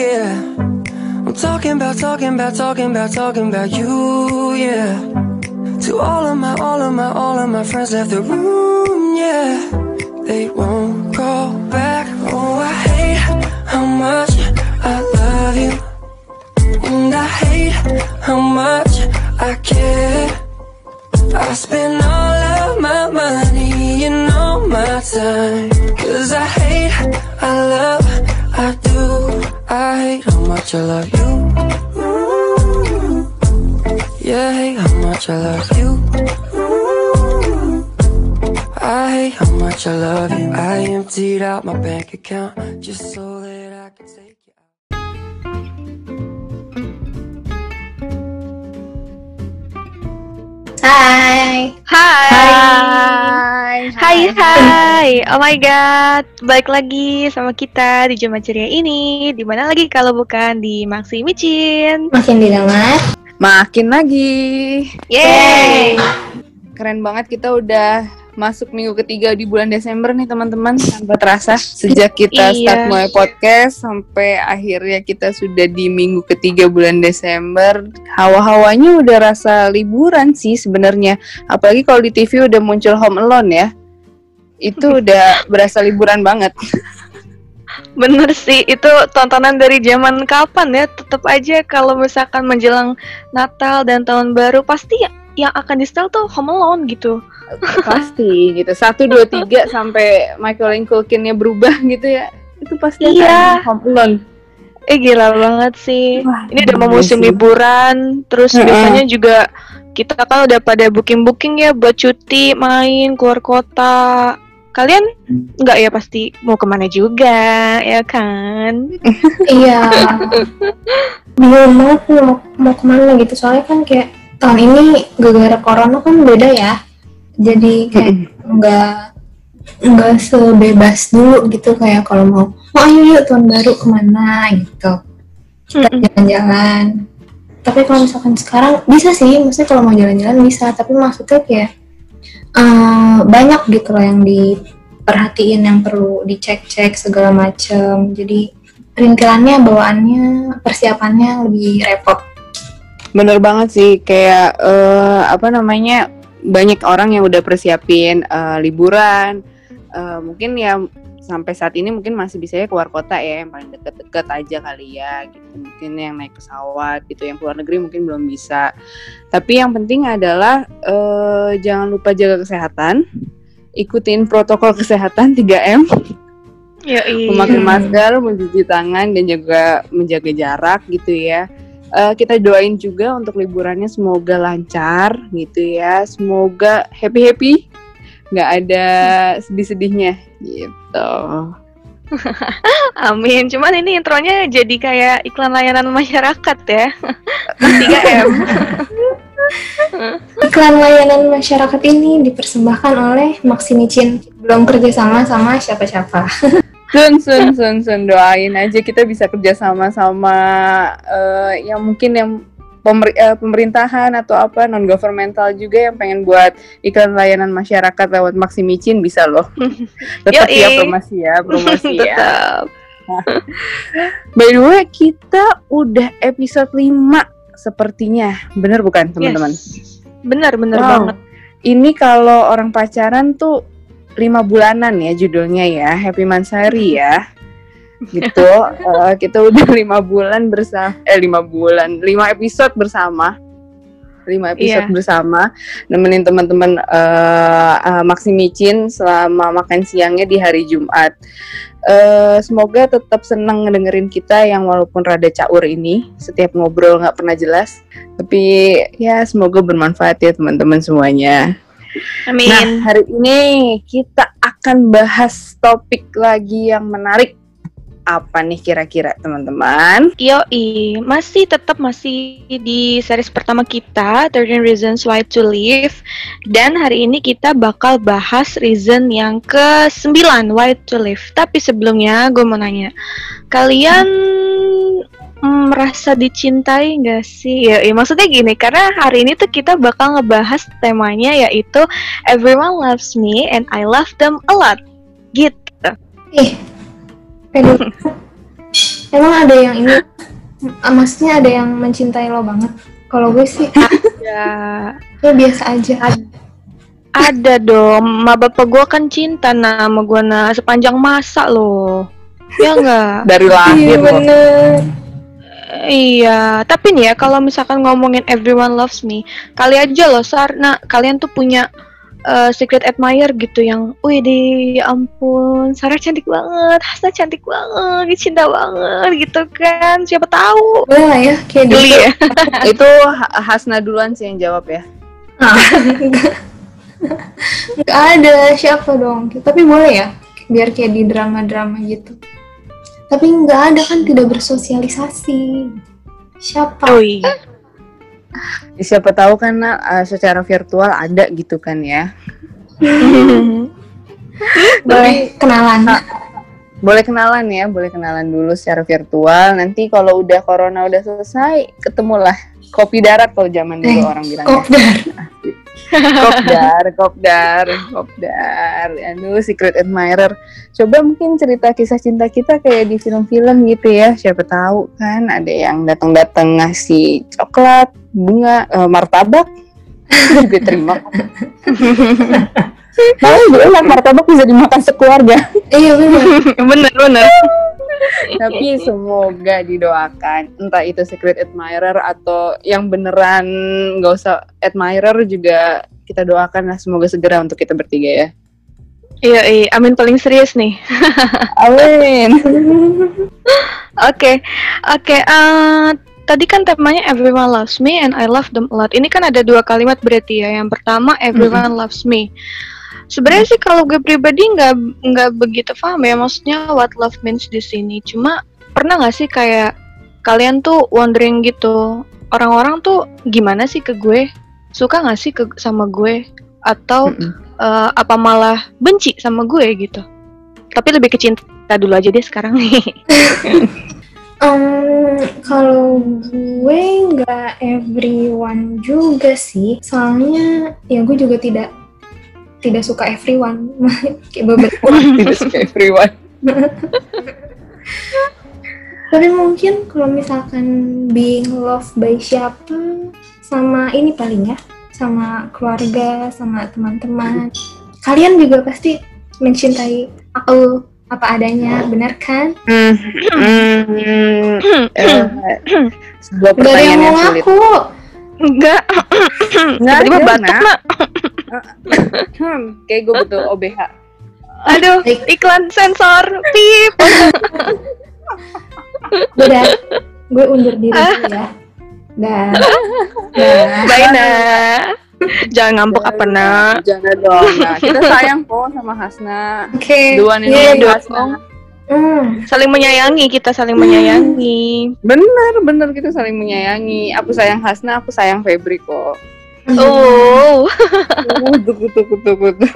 yeah. I'm talking about, talking about, talking about, talking about you, yeah. To all of my, all of my, all of my friends left the room, yeah. They won't call back. Oh, I hate how much I love you. And I hate how much I care. I spend all of my money and all my time. Cause I hate, I love. Hate how much I love you. Yeah, hate how much I love you. Ah, I hate how much I love you. I emptied out my bank account just so that Hai. Hai. Hai hai. Oh my god, balik lagi sama kita di Jumat Ceria ini. Di mana lagi kalau bukan di Maxi Micin. Makin didengar. Makin lagi. Yeay. Keren banget kita udah masuk minggu ketiga di bulan Desember nih teman-teman tanpa terasa sejak kita Iya. start mulai podcast sampai akhirnya kita sudah di minggu ketiga bulan Desember hawa-hawanya udah rasa liburan sih sebenarnya apalagi kalau di TV udah muncul Home Alone ya itu udah berasa liburan banget Bener sih, itu tontonan dari zaman kapan ya? Tetap aja kalau misalkan menjelang Natal dan Tahun Baru pasti yang akan di setel tuh Home Alone gitu. Pasti gitu satu dua tiga sampai Michael Culkinnya berubah gitu ya itu pasti Iya. akan Home Alone Eh gila banget sih. Wah, Ini udah mau musim sih. liburan, terus Heeh. biasanya juga kita kan udah pada booking-booking ya buat cuti, main, keluar kota. Kalian nggak ya pasti mau ke mana juga, ya kan? Iya. Bingung banget nih mau, mau ke mana gitu. Soalnya kan kayak tahun ini gara-gara corona kan beda ya. Jadi kayak nggak nggak sebebas dulu gitu kayak kalau mau oh ayo yuk tahun baru ke mana? gitu. Kita Mm-mm. jalan-jalan. Tapi kalau misalkan sekarang bisa sih maksudnya kalau mau jalan-jalan bisa tapi maksudnya kayak eh, banyak gitu loh yang diperhatiin yang perlu dicek-cek segala macem. Jadi perintilannya bawaannya persiapannya lebih repot. Bener banget sih kayak eh, apa namanya banyak orang yang udah persiapin eh, liburan. Eh, mungkin ya sampai saat ini mungkin masih bisa ya keluar kota ya yang paling deket-deket aja kali ya gitu. Mungkin yang naik pesawat gitu yang keluar negeri mungkin belum bisa. Tapi yang penting adalah eh, jangan lupa jaga kesehatan. Ikutin protokol kesehatan 3M Ya memakai masker, mencuci tangan dan juga menjaga jarak gitu ya. Eh, kita doain juga untuk liburannya semoga lancar gitu ya. Semoga happy happy, nggak ada sedih-sedihnya gitu. Amin. Cuman ini intronya jadi kayak iklan layanan masyarakat ya. 3M. iklan layanan masyarakat ini dipersembahkan oleh Maksimicin belum kerjasama sama siapa-siapa Sun sun sun sun doain aja kita bisa kerja sama sama eh, yang mungkin yang pemer- eh, pemerintahan atau apa non governmental juga yang pengen buat iklan layanan masyarakat lewat Maksimicin bisa loh. Tetap ya promosi ya, promosi ya. Tetap. By the way, kita udah episode 5 sepertinya. Bener bukan, teman-teman? Yes. Bener bener Wow. banget. Ini kalau orang pacaran tuh lima bulanan ya judulnya ya, Happy Mansari ya. Gitu. Eh, kita udah lima bulan bersama, eh lima bulan, lima episode bersama. Lima episode Iya. bersama nemenin teman-teman eh eh, Maksimicin selama makan siangnya di hari Jumat. Eh, semoga tetap senang ngedengerin kita yang walaupun rada caur ini setiap ngobrol nggak pernah jelas tapi ya semoga bermanfaat ya teman-teman semuanya. Amin. Nah hari ini kita akan bahas topik lagi yang menarik apa nih kira-kira teman-teman? Yoi, masih tetap masih di series pertama kita 13 Reasons Why to Live dan hari ini kita bakal bahas reason yang ke-9 Why to Live. Tapi sebelumnya gue mau nanya, kalian mm, merasa dicintai nggak sih? Ya, ya, maksudnya gini, karena hari ini tuh kita bakal ngebahas temanya yaitu Everyone loves me and I love them a lot. Gitu. ih pede emang ada yang ini maksudnya ada yang mencintai lo banget kalau gue sih Ya, ya biasa aja ada dong. Ma bapak gua kan cinta nah sama gua nah sepanjang masa loh. Ya enggak? Dari iya lahir loh. Iya, tapi nih ya kalau misalkan ngomongin everyone loves me, kali aja loh Sarna, kalian tuh punya eh, secret admirer gitu yang, wih di ya ampun, Sarah cantik banget, Hasna cantik banget, cinta banget gitu kan, siapa tahu. boleh lah ya kayak Geli gitu ya? Itu Ha- Hasna duluan sih yang jawab ya. Nggak ada siapa dong tapi boleh ya biar kayak di drama-drama gitu tapi nggak ada kan tidak bersosialisasi. Siapa? Oh iya. Ya, Siapa tahu kan Nak, eh, secara virtual ada gitu kan ya. boleh kenalan. Boleh kenalan ya, boleh kenalan dulu secara virtual. Nanti kalau udah corona udah selesai, ketemulah kopi darat kalau zaman dulu Eh, orang bilang. kopdar kopdar, kopdar, kopdar. Aduh, secret admirer. Coba mungkin cerita kisah cinta kita kayak di film-film gitu ya. Siapa tahu kan ada yang datang-datang ngasih coklat, bunga, eh, martabak. Juga terima. Malah gue martabak bisa dimakan sekeluarga. iya bener bener bener. Tapi semoga didoakan entah itu secret admirer atau yang beneran nggak usah admirer juga kita doakan lah semoga segera untuk kita bertiga ya. Iya, iya, Amin paling serius nih. Amin. Oke, oke. eh, tadi kan temanya Everyone Loves Me and I Love Them a Lot. Ini kan ada dua kalimat berarti ya. Yang pertama Everyone Loves Me. Sebenarnya sih kalau gue pribadi nggak nggak begitu paham ya maksudnya what love means di sini. Cuma pernah nggak sih kayak kalian tuh wondering gitu orang-orang tuh gimana sih ke gue? Suka nggak sih ke sama gue? Atau Mm-mm. eh, apa malah benci sama gue gitu? Tapi lebih ke cinta dulu aja deh sekarang nih. Em, kalau gue nggak everyone juga sih soalnya ya gue juga tidak tidak suka everyone kayak beberapa Tidak suka everyone. Tapi mungkin kalau misalkan being loved by siapa sama ini paling ya, sama keluarga, sama teman-teman. Kalian juga pasti mencintai aku apa adanya, benar kan? Hmm, hmm, eh, sebuah Gak ada yang pertanyaan mau yang sulit. ngaku. Enggak. Nggak Tiba-tiba ada, batuk, Nak. Hmm, kayak gue butuh OBH. Aduh, iklan sensor. Pip. Udah, gue undur diri dulu ya. Dah. Dah. Bye, Nak. Jangan ngambek apa, Nak. Jangan dong. Nah, kita sayang kok sama Hasna. Oke. Duluan ini Iya dari dong. Hasna. Hmm. Saling menyayangi, kita saling menyayangi. Bener, bener kita saling menyayangi. Aku sayang Hasna, aku sayang Febri kok. Oh. Kutu, kutu, kutu, kutu.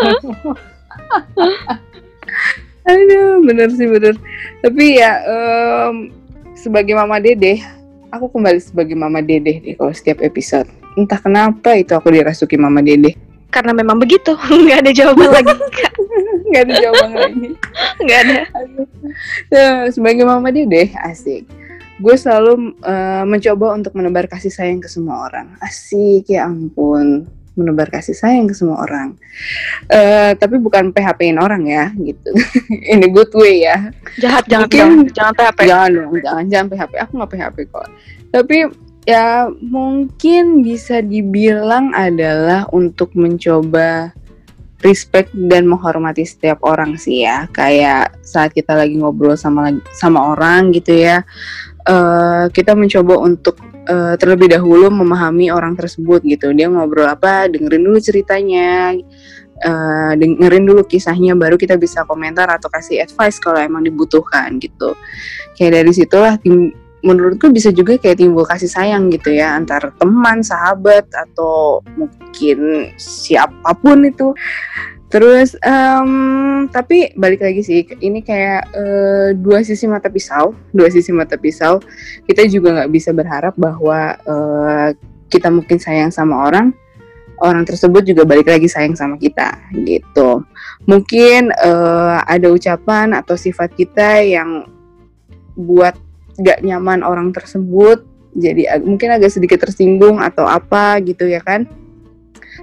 Aduh, bener sih bener. Tapi ya em, sebagai mama dede, aku kembali sebagai mama dede deh kalau setiap episode. Entah kenapa itu aku dirasuki mama dede. Karena memang begitu. Nggak ada jawaban lagi. Gak ada jawaban lagi. Nggak ada. Ya, sebagai mama dede, asik. Gue selalu eh, mencoba untuk menebar kasih sayang ke semua orang. Asik, ya ampun. Menebar kasih sayang ke semua orang. Eh, tapi bukan PHP-in orang ya, gitu. In a good way ya. Jahat, jangan, Mungkin- jangan, jangan PHP. Jangan dong, jangan jangan PHP. Aku nggak PHP kok. Tapi ya mungkin bisa dibilang adalah untuk mencoba respect dan menghormati setiap orang sih ya. Kayak saat kita lagi ngobrol sama sama orang gitu ya, eh, kita mencoba untuk eh, terlebih dahulu memahami orang tersebut gitu. Dia ngobrol apa, dengerin dulu ceritanya, eh, dengerin dulu kisahnya, baru kita bisa komentar atau kasih advice kalau emang dibutuhkan gitu. Kayak dari situlah tim menurutku bisa juga kayak timbul kasih sayang gitu ya antar teman, sahabat atau mungkin siapa pun itu. Terus em, tapi balik lagi sih ini kayak eh, dua sisi mata pisau, dua sisi mata pisau. Kita juga nggak bisa berharap bahwa eh, kita mungkin sayang sama orang, orang tersebut juga balik lagi sayang sama kita gitu. Mungkin eh, ada ucapan atau sifat kita yang buat gak nyaman orang tersebut jadi mungkin agak sedikit tersinggung atau apa gitu ya kan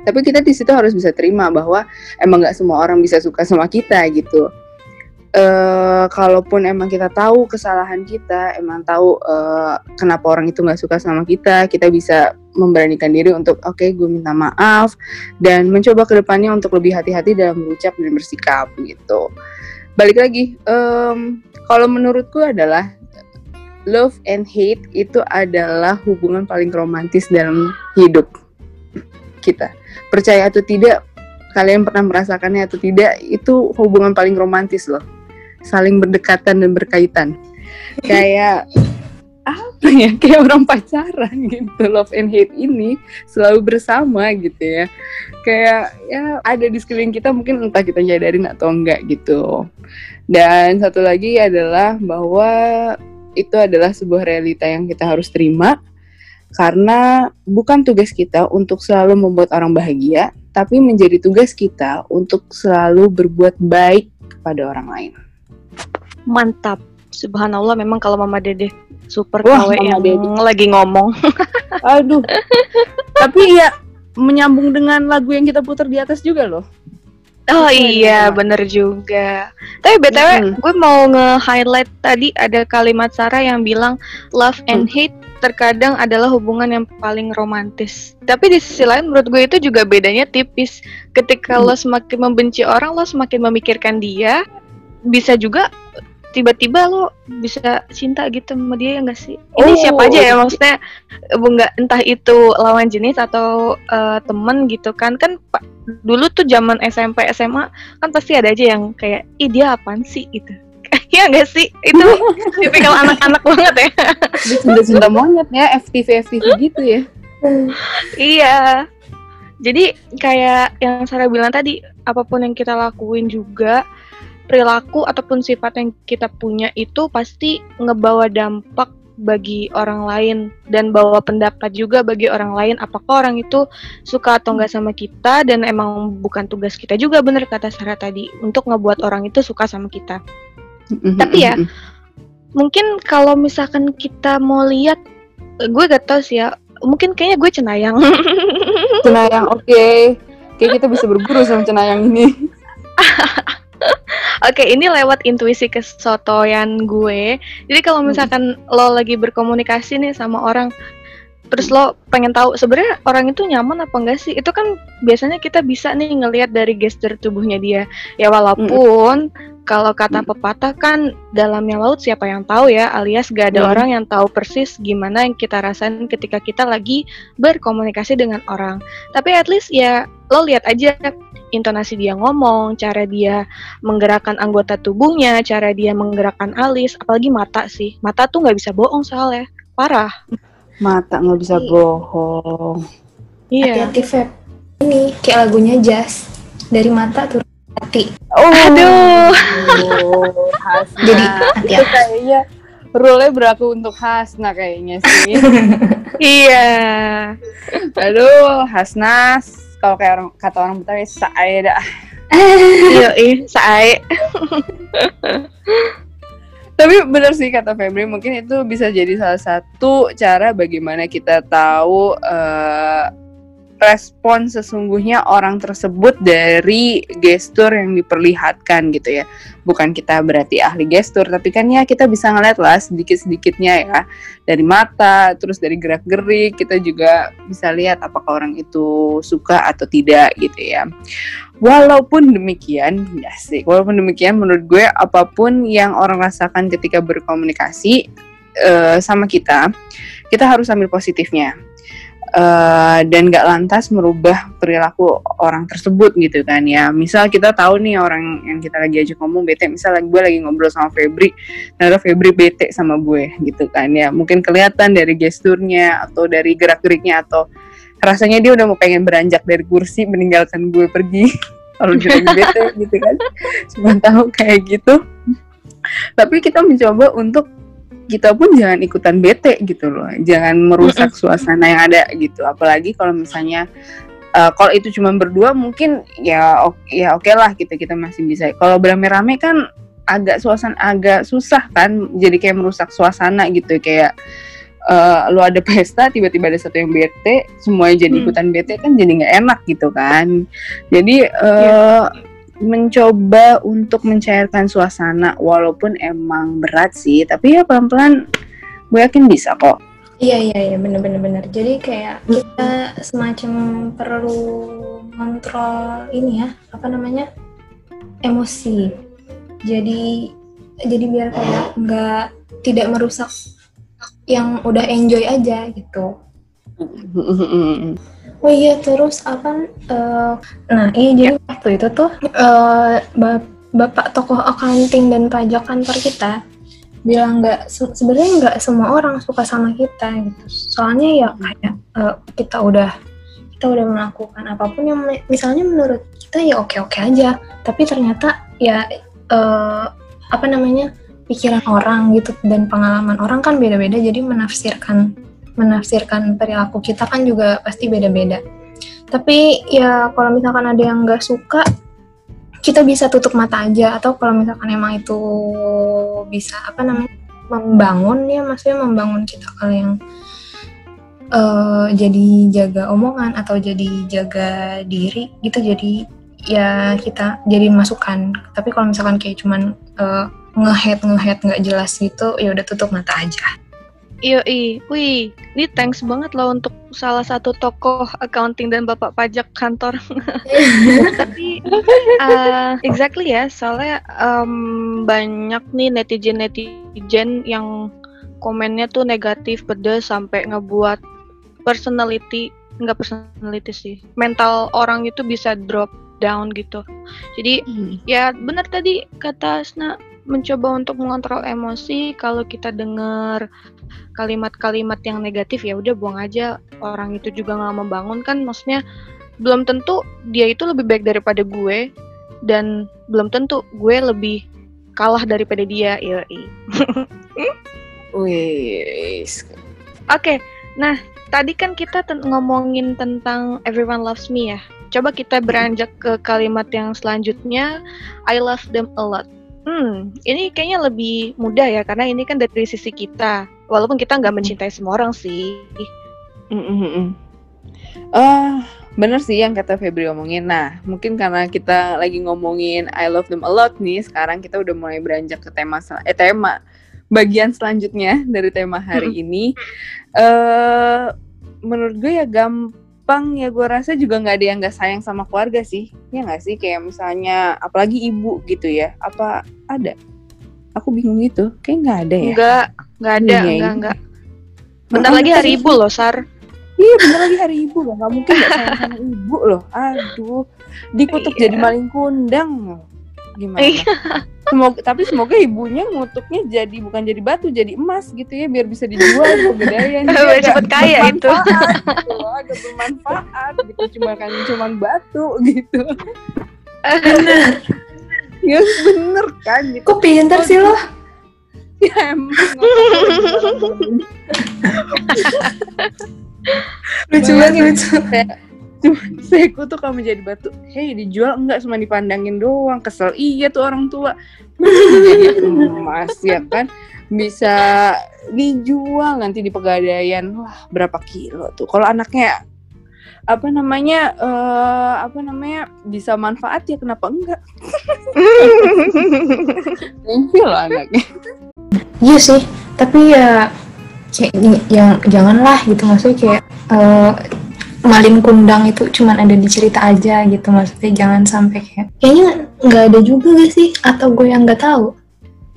tapi kita di situ harus bisa terima bahwa emang nggak semua orang bisa suka sama kita gitu eh kalaupun emang kita tahu kesalahan kita, emang tahu eh, kenapa orang itu nggak suka sama kita, kita bisa memberanikan diri untuk oke gue minta maaf dan mencoba ke depannya untuk lebih hati-hati dalam berucap dan bersikap gitu. Balik lagi, em, kalau menurutku adalah love and hate itu adalah hubungan paling romantis dalam hidup kita. Percaya atau tidak, kalian pernah merasakannya atau tidak, itu hubungan paling romantis loh saling berdekatan dan berkaitan. Kayak apa ya? Kayak orang pacaran gitu. Love and hate ini selalu bersama gitu ya. Kayak ya ada di sekeliling kita mungkin entah kita nyadarin atau enggak gitu. Dan satu lagi adalah bahwa itu adalah sebuah realita yang kita harus terima karena bukan tugas kita untuk selalu membuat orang bahagia, tapi menjadi tugas kita untuk selalu berbuat baik kepada orang lain. Mantap. Subhanallah memang kalau Mama Dede super Wah, KW Mama yang Dede. lagi ngomong. Aduh. Tapi ya menyambung dengan lagu yang kita putar di atas juga loh. Oh Sesuai iya, dengan- bener juga. Tapi BTW, Mm-mm. gue mau nge-highlight tadi ada kalimat Sarah yang bilang love and Mm. hate terkadang adalah hubungan yang paling romantis. Tapi di sisi lain menurut gue itu juga bedanya tipis. Ketika Mm. lo semakin membenci orang, lo semakin memikirkan dia, bisa juga tiba-tiba lo bisa cinta gitu sama dia ya nggak sih? Ini Oh, siapa aja ya maksudnya nggak entah itu lawan jenis atau eh, temen gitu kan. Kan pa- dulu tuh zaman SMP SMA kan pasti ada aja yang kayak ih dia apaan sih? gitu. Iya nggak sih? Itu tipikal anak-anak banget ya. Cinta-cinta monyet ya, FTV FTV gitu ya. iya. Jadi kayak yang Sarah bilang tadi apa pun yang kita lakuin juga perilaku ataupun sifat yang kita punya itu pasti ngebawa dampak bagi orang lain dan bawa pendapat juga bagi orang lain apakah orang itu suka atau enggak sama kita dan emang bukan tugas kita juga bener kata Sarah tadi untuk ngebuat orang itu suka sama kita Tapi ya, mungkin kalau misalkan kita mau lihat gue gak tau sih ya mungkin kayaknya gue cenayang Cenayang oke. Kayak kita bisa berburu sama cenayang ini. Oke, ini lewat intuisi kesotoyan gue. Jadi kalau misalkan lo lagi berkomunikasi nih sama orang, terus lo pengen tahu sebenarnya orang itu nyaman apa enggak sih? Itu kan biasanya kita bisa nih ngelihat dari gestur tubuhnya dia. Ya walaupun kalau kata pepatah kan dalamnya laut siapa yang tahu ya, alias gak ada Mm. orang yang tahu persis gimana yang kita rasain ketika kita lagi berkomunikasi dengan orang. Tapi at least ya lo lihat aja intonasi dia ngomong, cara dia menggerakkan anggota tubuhnya, cara dia menggerakkan alis, apalagi mata sih. Mata tuh nggak bisa bohong soalnya, parah. Mata nggak bisa Iya. bohong. Iya. hati-hati Feb ini kayak lagunya Jazz dari mata turun ke hati Oh, Aduh. Hasna. Jadi, itu hati-hati. kayaknya rule berlaku untuk Hasna kayaknya sih. Iya. Aduh, Hasnas. Kalau kayak orang kata orang Betawi, saya dah. Iya, sae. Tapi benar sih kata Febri, mungkin itu bisa jadi salah satu cara bagaimana kita tahu eh, respon sesungguhnya orang tersebut dari gestur yang diperlihatkan gitu ya. Bukan kita berarti ahli gestur, tapi kan ya kita bisa ngeliat lah sedikit-sedikitnya ya. Dari mata, terus dari gerak-gerik, kita juga bisa lihat apakah orang itu suka atau tidak gitu ya. Walaupun demikian, ya sih, walaupun demikian menurut gue apa pun yang orang rasakan ketika berkomunikasi eh, sama kita, kita harus ambil positifnya. Eh, dan gak lantas merubah perilaku orang tersebut gitu kan ya. Misal kita tahu nih orang yang kita lagi ajak ngomong bete, misal gue lagi ngobrol sama Febri, ternyata Febri bete sama gue gitu kan ya. Mungkin kelihatan dari gesturnya atau dari gerak-geriknya atau rasanya dia udah mau pengen beranjak dari kursi meninggalkan gue pergi kalau dia lagi bete gitu kan cuma tahu kayak gitu tapi kita mencoba untuk kita pun jangan ikutan bete gitu loh. Jangan merusak suasana yang ada gitu. Apalagi kalau misalnya eh, kalau itu cuma berdua mungkin ya oke ya oke lah gitu kita masih bisa. Kalau beramai-ramai kan agak suasana agak susah kan jadi kayak merusak suasana gitu. Kayak uh, lu ada pesta tiba-tiba ada satu yang bete semuanya jadi Hmm. ikutan bete kan jadi nggak enak gitu kan. Jadi uh, mencoba untuk mencairkan suasana walaupun emang berat sih tapi ya pelan-pelan gue yakin bisa kok Iya iya iya bener bener bener. Jadi kayak kita semacam perlu kontrol ini ya apa namanya emosi. Jadi jadi biar kayak nggak tidak merusak yang udah enjoy aja gitu. Oh iya terus apa? eh, nah iya jadi waktu itu tuh eh, bap- bapak tokoh accounting dan pajak kantor kita bilang nggak se- sebenarnya nggak semua orang suka sama kita gitu. Soalnya ya kayak eh, kita udah kita udah melakukan apa pun yang misalnya menurut kita ya oke oke aja, tapi ternyata ya eh, apa namanya pikiran orang gitu dan pengalaman orang kan beda-beda jadi menafsirkan menafsirkan perilaku kita kan juga pasti beda-beda. Tapi ya kalau misalkan ada yang nggak suka, kita bisa tutup mata aja. Atau kalau misalkan emang itu bisa apa namanya membangun ya, maksudnya membangun kita kalau yang eh, jadi jaga omongan atau jadi jaga diri gitu. Jadi ya kita jadi masukan. Tapi kalau misalkan kayak cuman eh, nge-head nge-head nggak jelas gitu, ya udah tutup mata aja. Iya, wih, ini thanks banget loh untuk salah satu tokoh accounting dan bapak pajak kantor. Tapi uh, exactly ya, soalnya um, banyak nih netizen netizen yang komennya tuh negatif, pedes sampai ngebuat personality nggak personality sih, mental orang itu bisa drop down gitu. Jadi ya benar tadi kata Asna mencoba untuk mengontrol emosi kalau kita dengar kalimat-kalimat yang negatif ya udah buang aja orang itu juga nggak membangun kan maksudnya belum tentu dia itu lebih baik daripada gue dan belum tentu gue lebih kalah daripada dia ya Wih, Oke, nah tadi kan kita ten- ngomongin tentang everyone loves me ya. Coba kita beranjak ke kalimat yang selanjutnya, I love them a lot. Hmm, ini kayaknya lebih mudah ya karena ini kan dari sisi kita. Walaupun kita nggak mencintai semua orang sih. Mm-mm-mm. Ah, bener sih yang kata Febri omongin. Nah, mungkin karena kita lagi ngomongin I love them a lot nih, sekarang kita udah mulai beranjak ke tema eh tema bagian selanjutnya dari tema hari ini. Eh, menurut gue ya gampang ya gue rasa juga nggak ada yang nggak sayang sama keluarga sih, ya nggak sih? Kayak misalnya apalagi ibu gitu ya, apa ada? Aku bingung gitu, kayak nggak ada ya. Enggak, nggak ada, Iya, enggak, iya. enggak. Bentar Makanya lagi hari ibu loh, Sar. Iya bener lagi hari ibu loh, nggak mungkin gak sayang sama ibu loh. Aduh, dikutuk Iya. jadi maling kundang. Gimana? Semoga, tapi semoga ibunya ngutuknya jadi bukan jadi batu, jadi emas gitu ya, biar bisa dijual. Dia Biar agak cepet kaya itu. bermanfaat Gitu, agak bermanfaat gitu, cuma kan cuman batu gitu. Bener. Ya bener kan gitu. Kok pinter sih lo? Ya emang. Lucu banget lucu. saya kutuk kamu jadi batu hei dijual enggak cuma dipandangin doang kesel iya tuh orang tua emas ya kan bisa dijual nanti di pegadaian wah berapa kilo tuh kalau anaknya apa namanya eh apa namanya bisa manfaat ya kenapa enggak? Enggak loh anaknya Iya sih, tapi ya kayak yang janganlah gitu maksudnya kayak eh, malin kundang itu cuman ada di cerita aja gitu maksudnya jangan sampai kayak kayaknya nggak ada juga gak sih? Atau gue yang nggak tahu.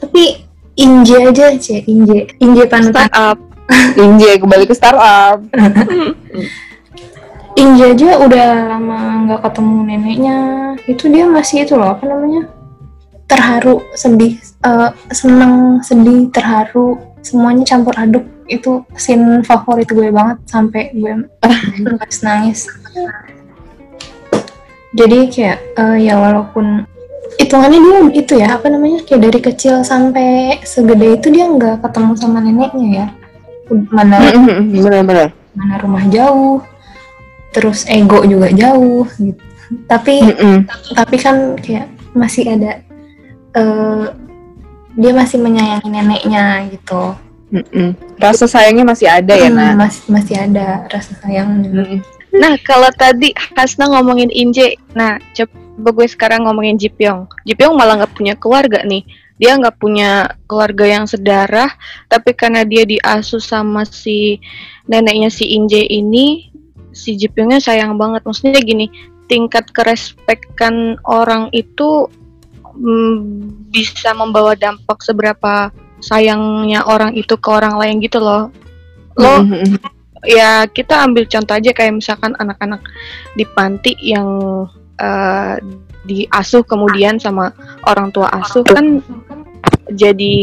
Tapi Inje aja sih Inje. Inje panutan. Startup. Inje kembali ke startup Inje aja udah lama nggak ketemu neneknya. Itu dia masih itu loh apa namanya? Terharu sedih eh, seneng sedih terharu. Semuanya campur aduk. Itu scene favorit gue banget sampai gue nangis nangis. Jadi kayak eh, ya walaupun hitungannya dia itu ya apa namanya? Kayak dari kecil sampai segede itu dia nggak ketemu sama neneknya ya. Mana benar-benar. mana rumah jauh terus ego juga jauh gitu tapi tapi kan kayak masih ada eh, dia masih menyayangi neneknya gitu Mm-mm. Rasa sayangnya masih ada ya, Hmm, Nah. masih masih ada rasa sayangnya Mm-mm. Nah, kalau tadi Hasna ngomongin Inje, nah coba gue sekarang ngomongin Jipyong. Jipyong malah nggak punya keluarga nih. Dia nggak punya keluarga yang sedarah, tapi karena dia diasuh sama si neneknya si Inje ini, si Jipyongnya sayang banget. Maksudnya gini, tingkat kerespekkan orang itu mm, bisa membawa dampak seberapa sayangnya orang itu ke orang lain gitu loh. Lo Mm-mm. ya kita ambil contoh aja kayak misalkan anak-anak di panti yang eh, diasuh kemudian sama orang tua asuh kan jadi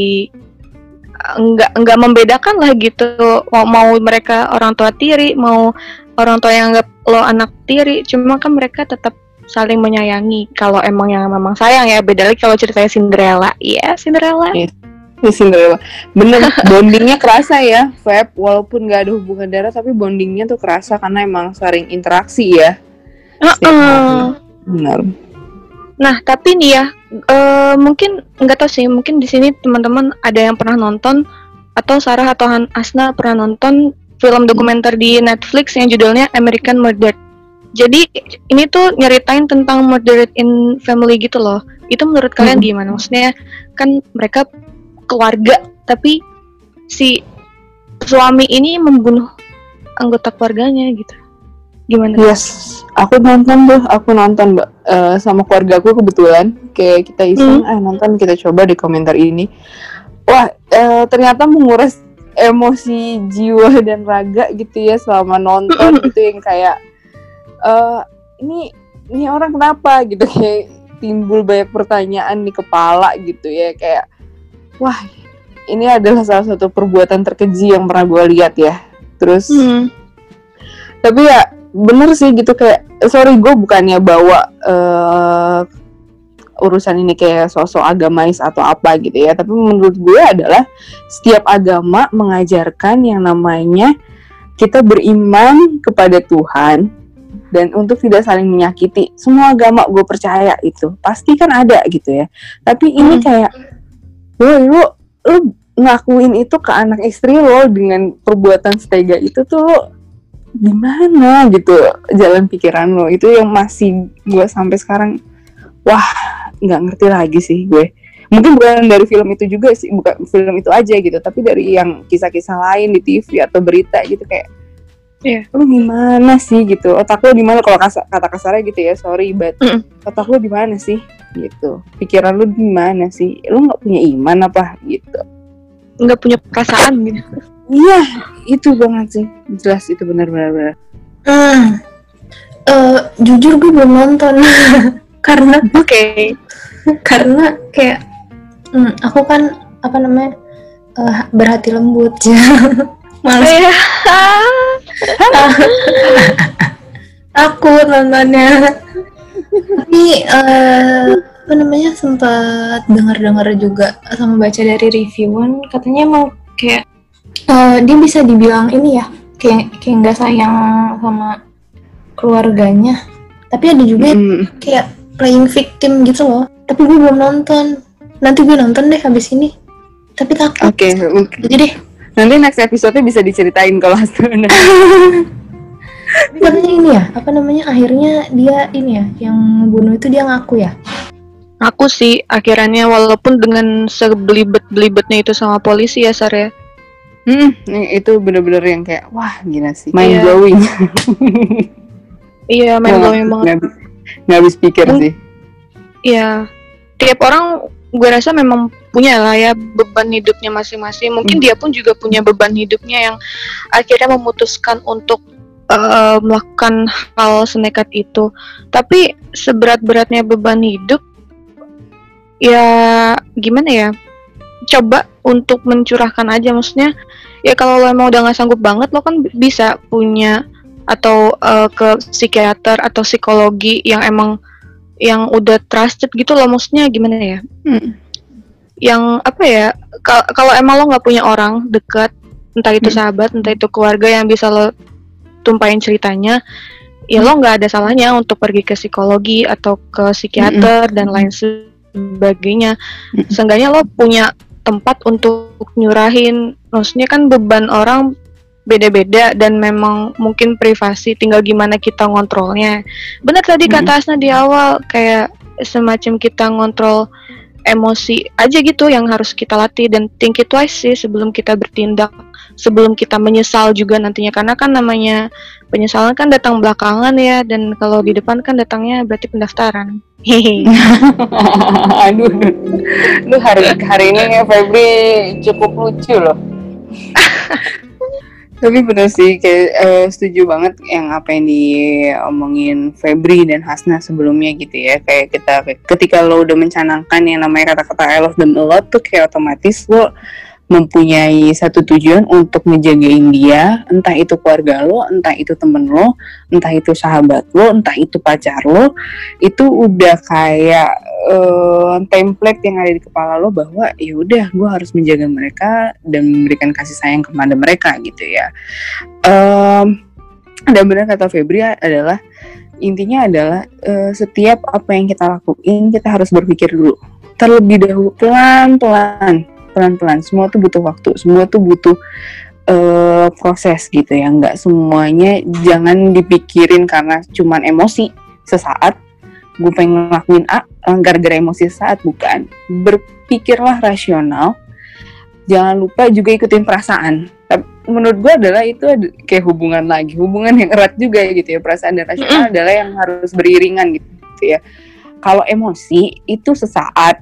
eh, enggak enggak membedakan lah gitu mau, mau mereka orang tua tiri mau orang tua yang anggap lo anak tiri cuma kan mereka tetap saling menyayangi kalau emang yang memang sayang ya beda lagi kalau ceritanya Cinderella iya Cinderella Ya, Cinderella. Bener, bondingnya kerasa ya, Feb. Walaupun gak ada hubungan darah, tapi bondingnya tuh kerasa karena emang sering interaksi ya. Heeh. hari. Benar. Nah, tapi nih ya, eh, mungkin nggak tahu sih, mungkin di sini teman-teman ada yang pernah nonton atau Sarah atau Han Asna pernah nonton film dokumenter di Netflix yang judulnya American Murder. Jadi ini tuh nyeritain tentang murdered in family gitu loh. Itu menurut kalian Hmm. gimana? Maksudnya kan mereka keluarga, tapi si suami ini membunuh anggota keluarganya gitu. Gimana? Yes, aku nonton tuh, aku nonton Mbak Eh, sama keluarga aku kebetulan kayak kita iseng eh nonton kita coba di komentar ini. Wah, eh, ternyata menguras emosi jiwa dan raga gitu ya selama nonton gitu yang kayak eh ini ini orang kenapa gitu kayak timbul banyak pertanyaan di kepala gitu ya kayak wah ini adalah salah satu perbuatan terkeji yang pernah gue lihat ya. Terus Hmm. tapi ya bener sih gitu kayak sorry gue bukannya bawa eh, urusan ini kayak sosok agamais atau apa gitu ya. Tapi menurut gue adalah setiap agama mengajarkan yang namanya kita beriman kepada Tuhan dan untuk tidak saling menyakiti. Semua agama gue percaya itu pasti kan ada gitu ya. Tapi ini Hmm. kayak woi lu lu ngakuin itu ke anak istri lo dengan perbuatan setega itu tuh lo gimana? Gitu jalan pikiran lo. Itu yang masih gue sampai sekarang wah nggak ngerti lagi sih gue. Mungkin bukan dari film itu juga sih bukan film itu aja gitu tapi dari yang kisah-kisah lain di TV atau berita gitu kayak Iya. lu gimana sih? gitu. Otak lu di mana? Kalau kasa- kata kasarnya gitu ya sorry but Mm-mm. otak lu di mana sih? Gitu. Pikiran lu di mana sih? Lu nggak punya iman apa? Gitu. Nggak punya perasaan gitu. iya itu banget sih. Jelas itu benar-benar. Benar. Hmm. Eh, jujur gue belum nonton karena Oke. karena kayak hmm, aku kan apa namanya eh, berhati lembut. Males. Iya. takut nontonnya. Tapi eh, apa namanya sempat dengar-dengar juga sama baca dari reviewan. Katanya emang kayak eh, dia bisa dibilang ini ya kayak kayak nggak sayang sama keluarganya. Tapi ada juga yang Mm, kayak playing victim gitu loh tapi gue belum nonton nanti gue nonton deh habis ini tapi takut oke oke. jadi deh nanti next episode bisa diceritain kalau Tapi katanya ini ya apa namanya akhirnya dia ini ya yang bunuh itu dia ngaku ya Aku sih akhirnya walaupun dengan sebelibet-belibetnya itu sama polisi ya Sar ya. Hmm, itu bener-bener yang kayak wah gila sih. Mind Iya. blowing. Iya, main Gua blowing banget. Nggak habis- pikir Hmm. sih. Iya. Tiap orang gue rasa memang punya lah ya beban hidupnya masing-masing. Mungkin dia pun juga punya beban hidupnya yang akhirnya memutuskan untuk eh, melakukan hal senekat itu. Tapi seberat-beratnya beban hidup ya gimana ya? Coba untuk mencurahkan aja maksudnya ya kalau lo emang udah nggak sanggup banget lo kan bisa punya atau eh, ke psikiater atau psikologi yang emang yang udah trusted gitu loh maksudnya gimana ya? Hmm. yang apa ya kal- kalau emang lo nggak punya orang dekat entah itu Hmm. sahabat entah itu keluarga yang bisa lo tumpahin ceritanya ya lo nggak ada salahnya untuk pergi ke psikologi atau ke psikiater dan lain sebagainya. Seenggaknya lo punya tempat untuk nyurahin maksudnya kan beban orang beda-beda dan memang mungkin privasi tinggal gimana kita ngontrolnya. Benar tadi Mhm. kata Asna di awal kayak semacam kita ngontrol emosi aja gitu yang harus kita latih dan think it twice sih sebelum kita bertindak sebelum kita menyesal juga nantinya. Karena kan namanya penyesalan kan datang belakangan ya dan kalau di depan kan datangnya berarti pendaftaran. Hehe. Aduh, lu hari hari ini ya Febri cukup lucu loh. Tapi bener sih, kayak eh, setuju banget yang apa yang diomongin Febri dan Hasna sebelumnya gitu ya. Kayak kita ketika lo udah mencanangkan yang namanya kata-kata I love them a lot tuh kayak otomatis lo mempunyai satu tujuan untuk ngejagain dia, entah itu keluarga lo, entah itu temen lo, entah itu sahabat lo, entah itu pacar lo, itu udah kayak eh, template yang ada di kepala lo bahwa ya udah gue harus menjaga mereka dan memberikan kasih sayang kepada mereka gitu ya. Em, dan benar kata Febri adalah intinya adalah eh, setiap apa yang kita lakuin kita harus berpikir dulu terlebih dahulu pelan-pelan pelan-pelan. Semua tuh butuh waktu. Semua tuh butuh eh, proses gitu ya. Nggak semuanya jangan dipikirin karena cuman emosi sesaat. Gue pengen ngelakuin A eh, gara-gara emosi sesaat bukan. Berpikirlah rasional. Jangan lupa juga ikutin perasaan. Tapi menurut gue adalah itu kayak hubungan lagi. Hubungan yang erat juga gitu ya. Perasaan dan rasional adalah yang harus beriringan gitu ya. Kalau emosi itu sesaat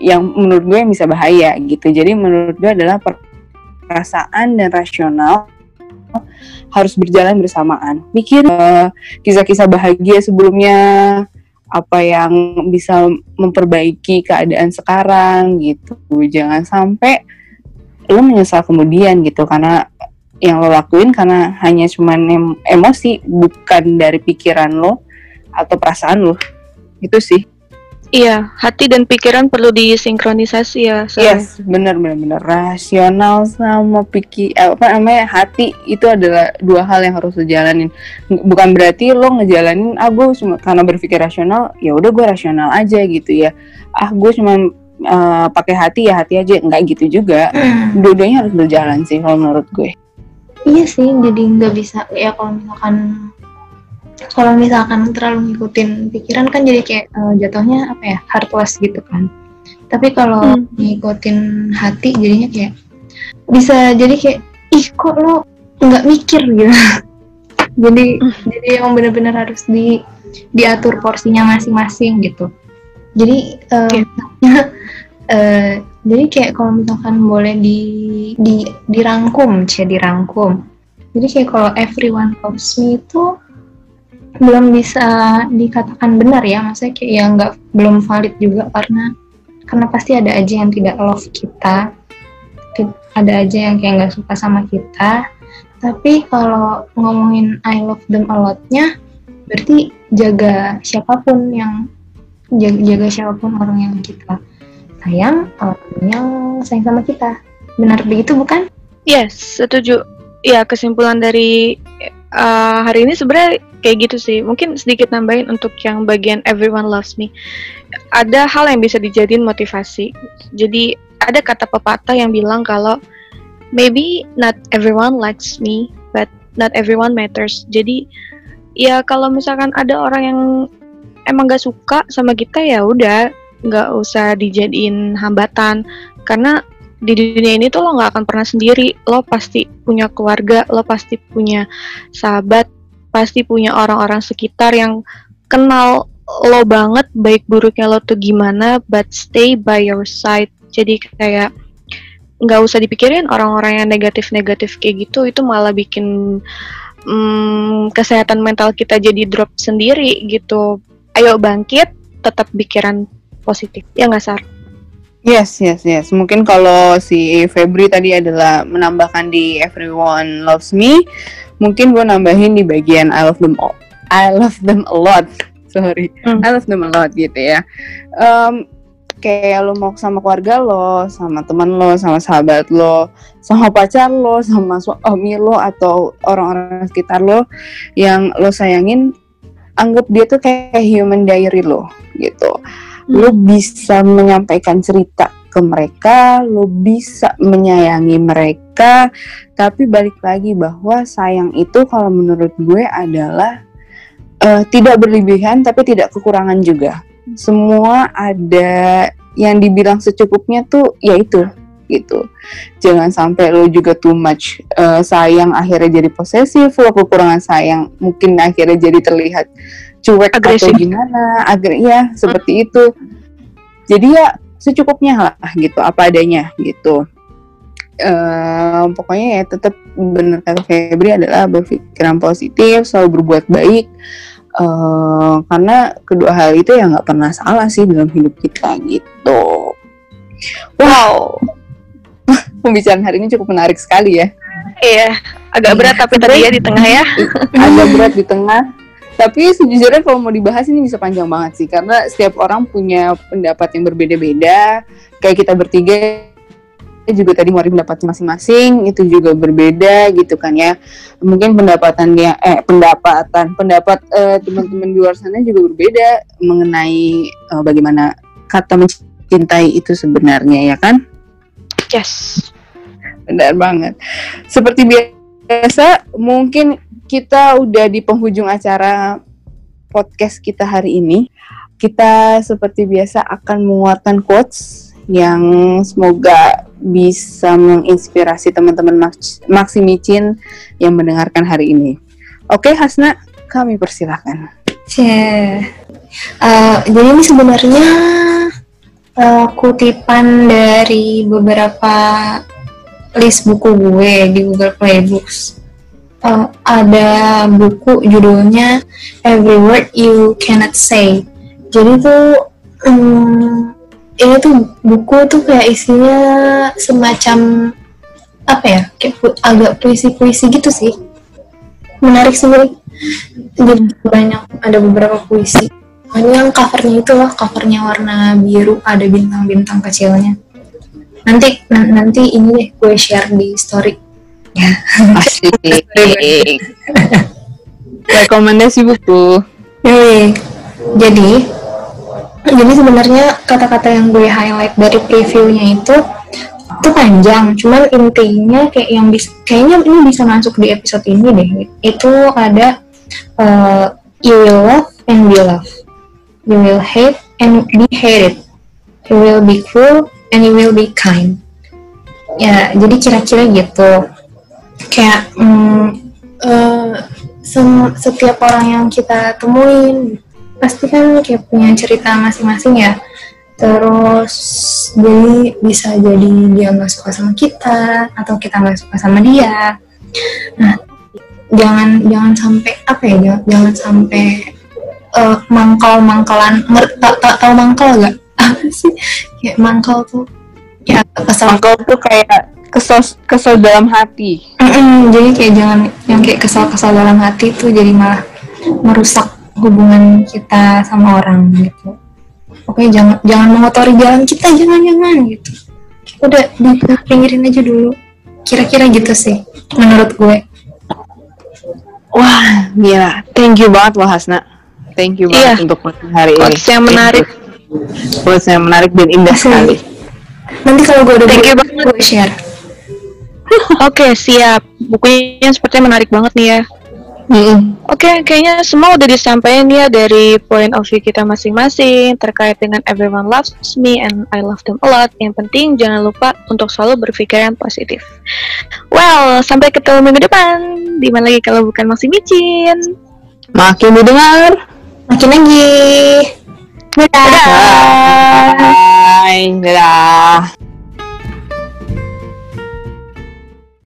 yang menurut gue bisa bahaya gitu. Jadi menurut gue adalah per- perasaan dan rasional harus berjalan bersamaan. Mikir eh, kisah-kisah bahagia sebelumnya apa yang bisa memperbaiki keadaan sekarang gitu. Jangan sampai lo menyesal kemudian gitu karena yang lo lakuin karena hanya cuman em- emosi bukan dari pikiran lo atau perasaan lo. Itu sih iya hati dan pikiran perlu disinkronisasi ya soalnya. yes benar benar benar. Rasional sama pikir eh, apa namanya hati itu adalah dua hal yang harus lo jalanin Ng- bukan berarti lo ngejalanin ah gue cuma karena berpikir rasional ya udah gue rasional aja gitu ya. Ah gue cuma eh, pakai hati ya hati aja. Nggak gitu juga. Dua-duanya harus berjalan sih kalau menurut gue. Iya sih, jadi nggak bisa ya kalau misalkan kalau misalkan terlalu ngikutin pikiran kan jadi kayak eh, jatuhnya apa ya heartless gitu kan. Tapi kalau Hmm. ngikutin hati jadinya kayak bisa jadi kayak ih kok lo nggak mikir gitu. jadi jadi emang bener-bener harus di diatur porsinya masing-masing gitu. Jadi eh, eh, jadi kayak kalau misalkan boleh di di dirangkum, cia dirangkum. Jadi kayak kalau everyone loves me itu belum bisa dikatakan benar ya, maksudnya kayak ya nggak belum valid juga karena karena pasti ada aja yang tidak love kita, ada aja yang kayak nggak suka sama kita. Tapi kalau ngomongin I love them a lot-nya, berarti jaga siapa pun yang jaga, jaga siapa pun orang yang kita sayang, orang yang sayang sama kita. Benar begitu bukan? Yes, setuju. Ya, kesimpulan dari uh, hari ini sebenarnya kayak gitu sih. Mungkin sedikit nambahin untuk yang bagian everyone loves me. Ada hal yang bisa dijadiin motivasi. Jadi ada kata pepatah yang bilang kalau maybe not everyone likes me, but not everyone matters. Jadi ya kalau misalkan ada orang yang emang gak suka sama kita ya udah nggak usah dijadiin hambatan karena di dunia ini tuh lo nggak akan pernah sendiri lo pasti punya keluarga lo pasti punya sahabat pasti punya orang-orang sekitar yang kenal lo banget baik buruknya lo tuh gimana but stay by your side. Jadi kayak nggak usah dipikirin orang-orang yang negatif-negatif kayak gitu itu malah bikin mm, kesehatan mental kita jadi drop sendiri gitu. Ayo bangkit tetap pikiran positif. Ya nggak sar Yes, yes, yes. Mungkin kalau si Febri tadi adalah menambahkan di Everyone Loves Me, mungkin gue nambahin di bagian I love them all. I love them a lot. Sorry, Hmm. I love them a lot gitu ya. Em, kayak lo mau sama keluarga lo, sama teman lo, sama sahabat lo, sama pacar lo, sama suami lo atau orang-orang sekitar lo yang lo sayangin, anggap dia tuh kayak human diary lo gitu lo bisa menyampaikan cerita ke mereka, lo bisa menyayangi mereka, tapi balik lagi bahwa sayang itu kalau menurut gue adalah uh, tidak berlebihan tapi tidak kekurangan juga. Semua ada yang dibilang secukupnya tuh yaitu gitu. Jangan sampai lo juga too much uh, sayang akhirnya jadi posesif, lo kekurangan sayang mungkin akhirnya jadi terlihat cuek Agresif. atau gimana, agar ya seperti hmm. itu. Jadi ya secukupnya lah gitu apa adanya gitu. Uh, pokoknya ya tetap benar kata Febri adalah berpikiran positif selalu berbuat baik. Uh, karena kedua hal itu ya nggak pernah salah sih dalam hidup kita gitu. Wow. Pembicaraan hari ini cukup menarik sekali ya. Iya agak berat tapi tadi ya di tengah ya. Agak berat di tengah tapi sejujurnya kalau mau dibahas ini bisa panjang banget sih karena setiap orang punya pendapat yang berbeda-beda. Kayak kita bertiga juga tadi mau pendapat masing-masing itu juga berbeda gitu kan ya. Mungkin pendapatannya eh pendapatan pendapat uh, teman-teman di luar sana juga berbeda mengenai uh, bagaimana kata mencintai itu sebenarnya ya kan? Yes. Benar banget. Seperti biasa mungkin kita udah di penghujung acara podcast kita hari ini. Kita seperti biasa akan menguatkan quotes yang semoga bisa menginspirasi teman-teman Maxi Micin yang mendengarkan hari ini. Oke, Hasna, kami persilahkan. Yeah. Uh, jadi ini sebenarnya uh, kutipan dari beberapa list buku gue di Google Play Books uh, ada buku judulnya Every Word You Cannot Say. Jadi tuh um, ini tuh buku tuh kayak isinya semacam apa ya kayak pu agak puisi-puisi gitu sih. Menarik sih jadi banyak ada beberapa puisi. Ini yang covernya itu loh covernya warna biru ada bintang-bintang kecilnya. Nanti nanti ini deh gue share di story Asik. Rekomendasi buku. Nih, jadi jadi sebenarnya kata-kata yang gue highlight dari previewnya itu itu panjang, cuman intinya kayak yang bisa kayaknya ini bisa masuk di episode ini deh. Itu ada uh, you will love and be loved. You will hate and be hated. You will be cruel and you will be kind. Ya, jadi kira-kira gitu kayak mm, uh, setiap orang yang kita temuin pasti kan kayak punya cerita masing-masing ya. Terus jadi bisa jadi dia nggak suka sama kita atau kita nggak suka sama dia. Nah jangan jangan sampai apa ya jangan, jangan sampai uh, mangkal mangkalan tau tau mangkal gak apa sih? Kayak mangkal tuh ya kesal mangkal tuh kayak kesel kesel dalam hati mm jadi kayak jangan yang kayak kesal-kesal dalam hati itu jadi malah merusak hubungan kita sama orang gitu. Oke jangan jangan mengotori jalan kita jangan jangan gitu. Udah di pinggirin aja dulu. Kira-kira gitu sih menurut gue. Wah gila. Thank you banget loh Hasna. Thank you banget iya. untuk hari ini. Yang menarik. Quotes yang menarik dan indah sekali. Nanti kalau gue udah thank you banget. gue share Oke, okay, siap. Bukunya sepertinya menarik banget nih ya. Mm-hmm. Oke, okay, kayaknya semua udah disampaikan ya dari point of view kita masing-masing terkait dengan everyone loves me and I love them a lot. Yang penting jangan lupa untuk selalu berpikiran positif. Well, sampai ketemu minggu depan. Di mana lagi kalau bukan masih micin? Makin didengar, makin lagi. Dadah. Bye. Dadah.